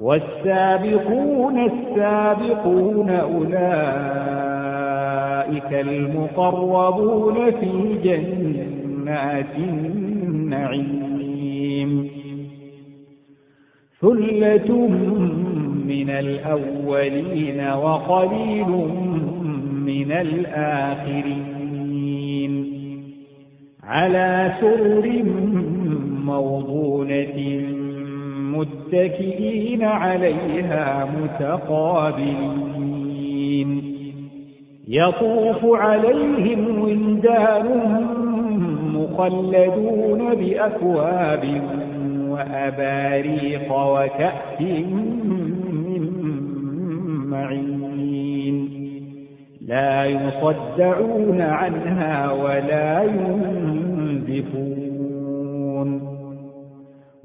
والسابقون السابقون أولئك المقربون في جنات النعيم. ثلة من الأولين وقليل من الآخرين. على سرر موضونة متكئين عليها متقابلين. يطوف عليهم ولدان مخلدون بأكواب وأباريق وكأس من معين. لا يصدعون عنها ولا ينزفون.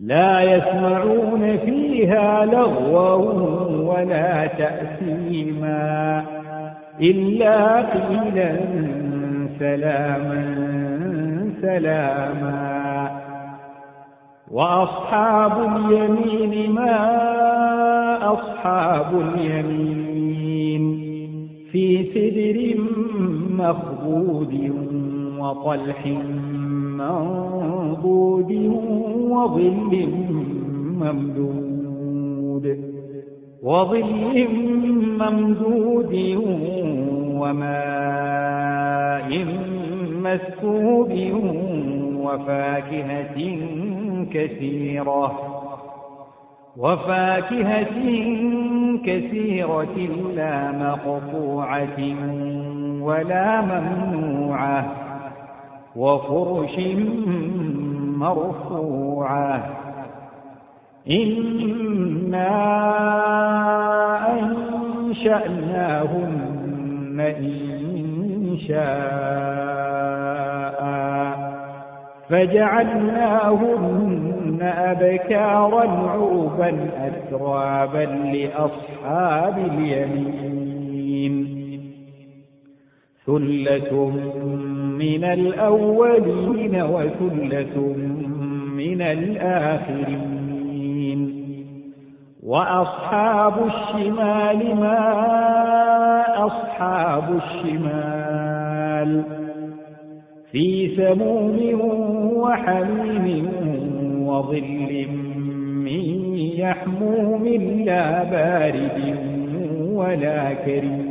لا يسمعون فيها لغوا ولا تأثيما إلا قيلا سلاما سلاما. وأصحاب اليمين ما أصحاب اليمين؟ في سدر مخبود وطلح منضود وظل ممدود. وظل ممدود وماء مسكوب وفاكهة كثيرة. وفاكهة كثيرة لا مقطوعة ولا ممنوعة. وفرش مرفوعة. إنا أنشأناهن إن شاء فجعلناهن أبكارا عربا أترابا لأصحاب اليمين ثلة من الأولين وثلة من الآخرين. وأصحاب الشمال ما أصحاب الشمال. في سموم وحميم وظل من يحموم لا بارد ولا كريم.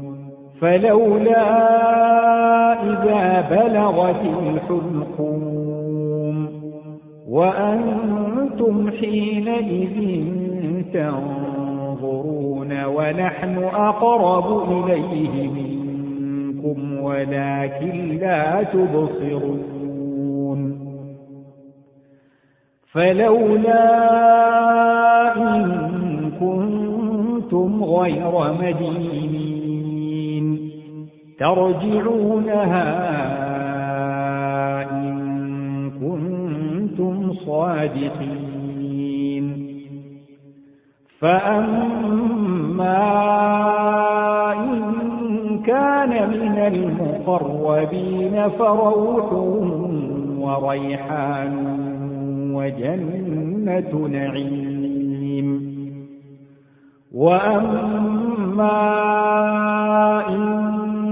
فلولا إذا بلغت الحلقوم وأنتم حينئذ تنظرون ونحن أقرب إليه منكم ولكن لا تبصرون فلولا إن كنتم غير مدينين ترجعونها إن كنتم صادقين. فأما إن كان من المقربين فروح وريحان وجنة جنة نعيم. وأما إن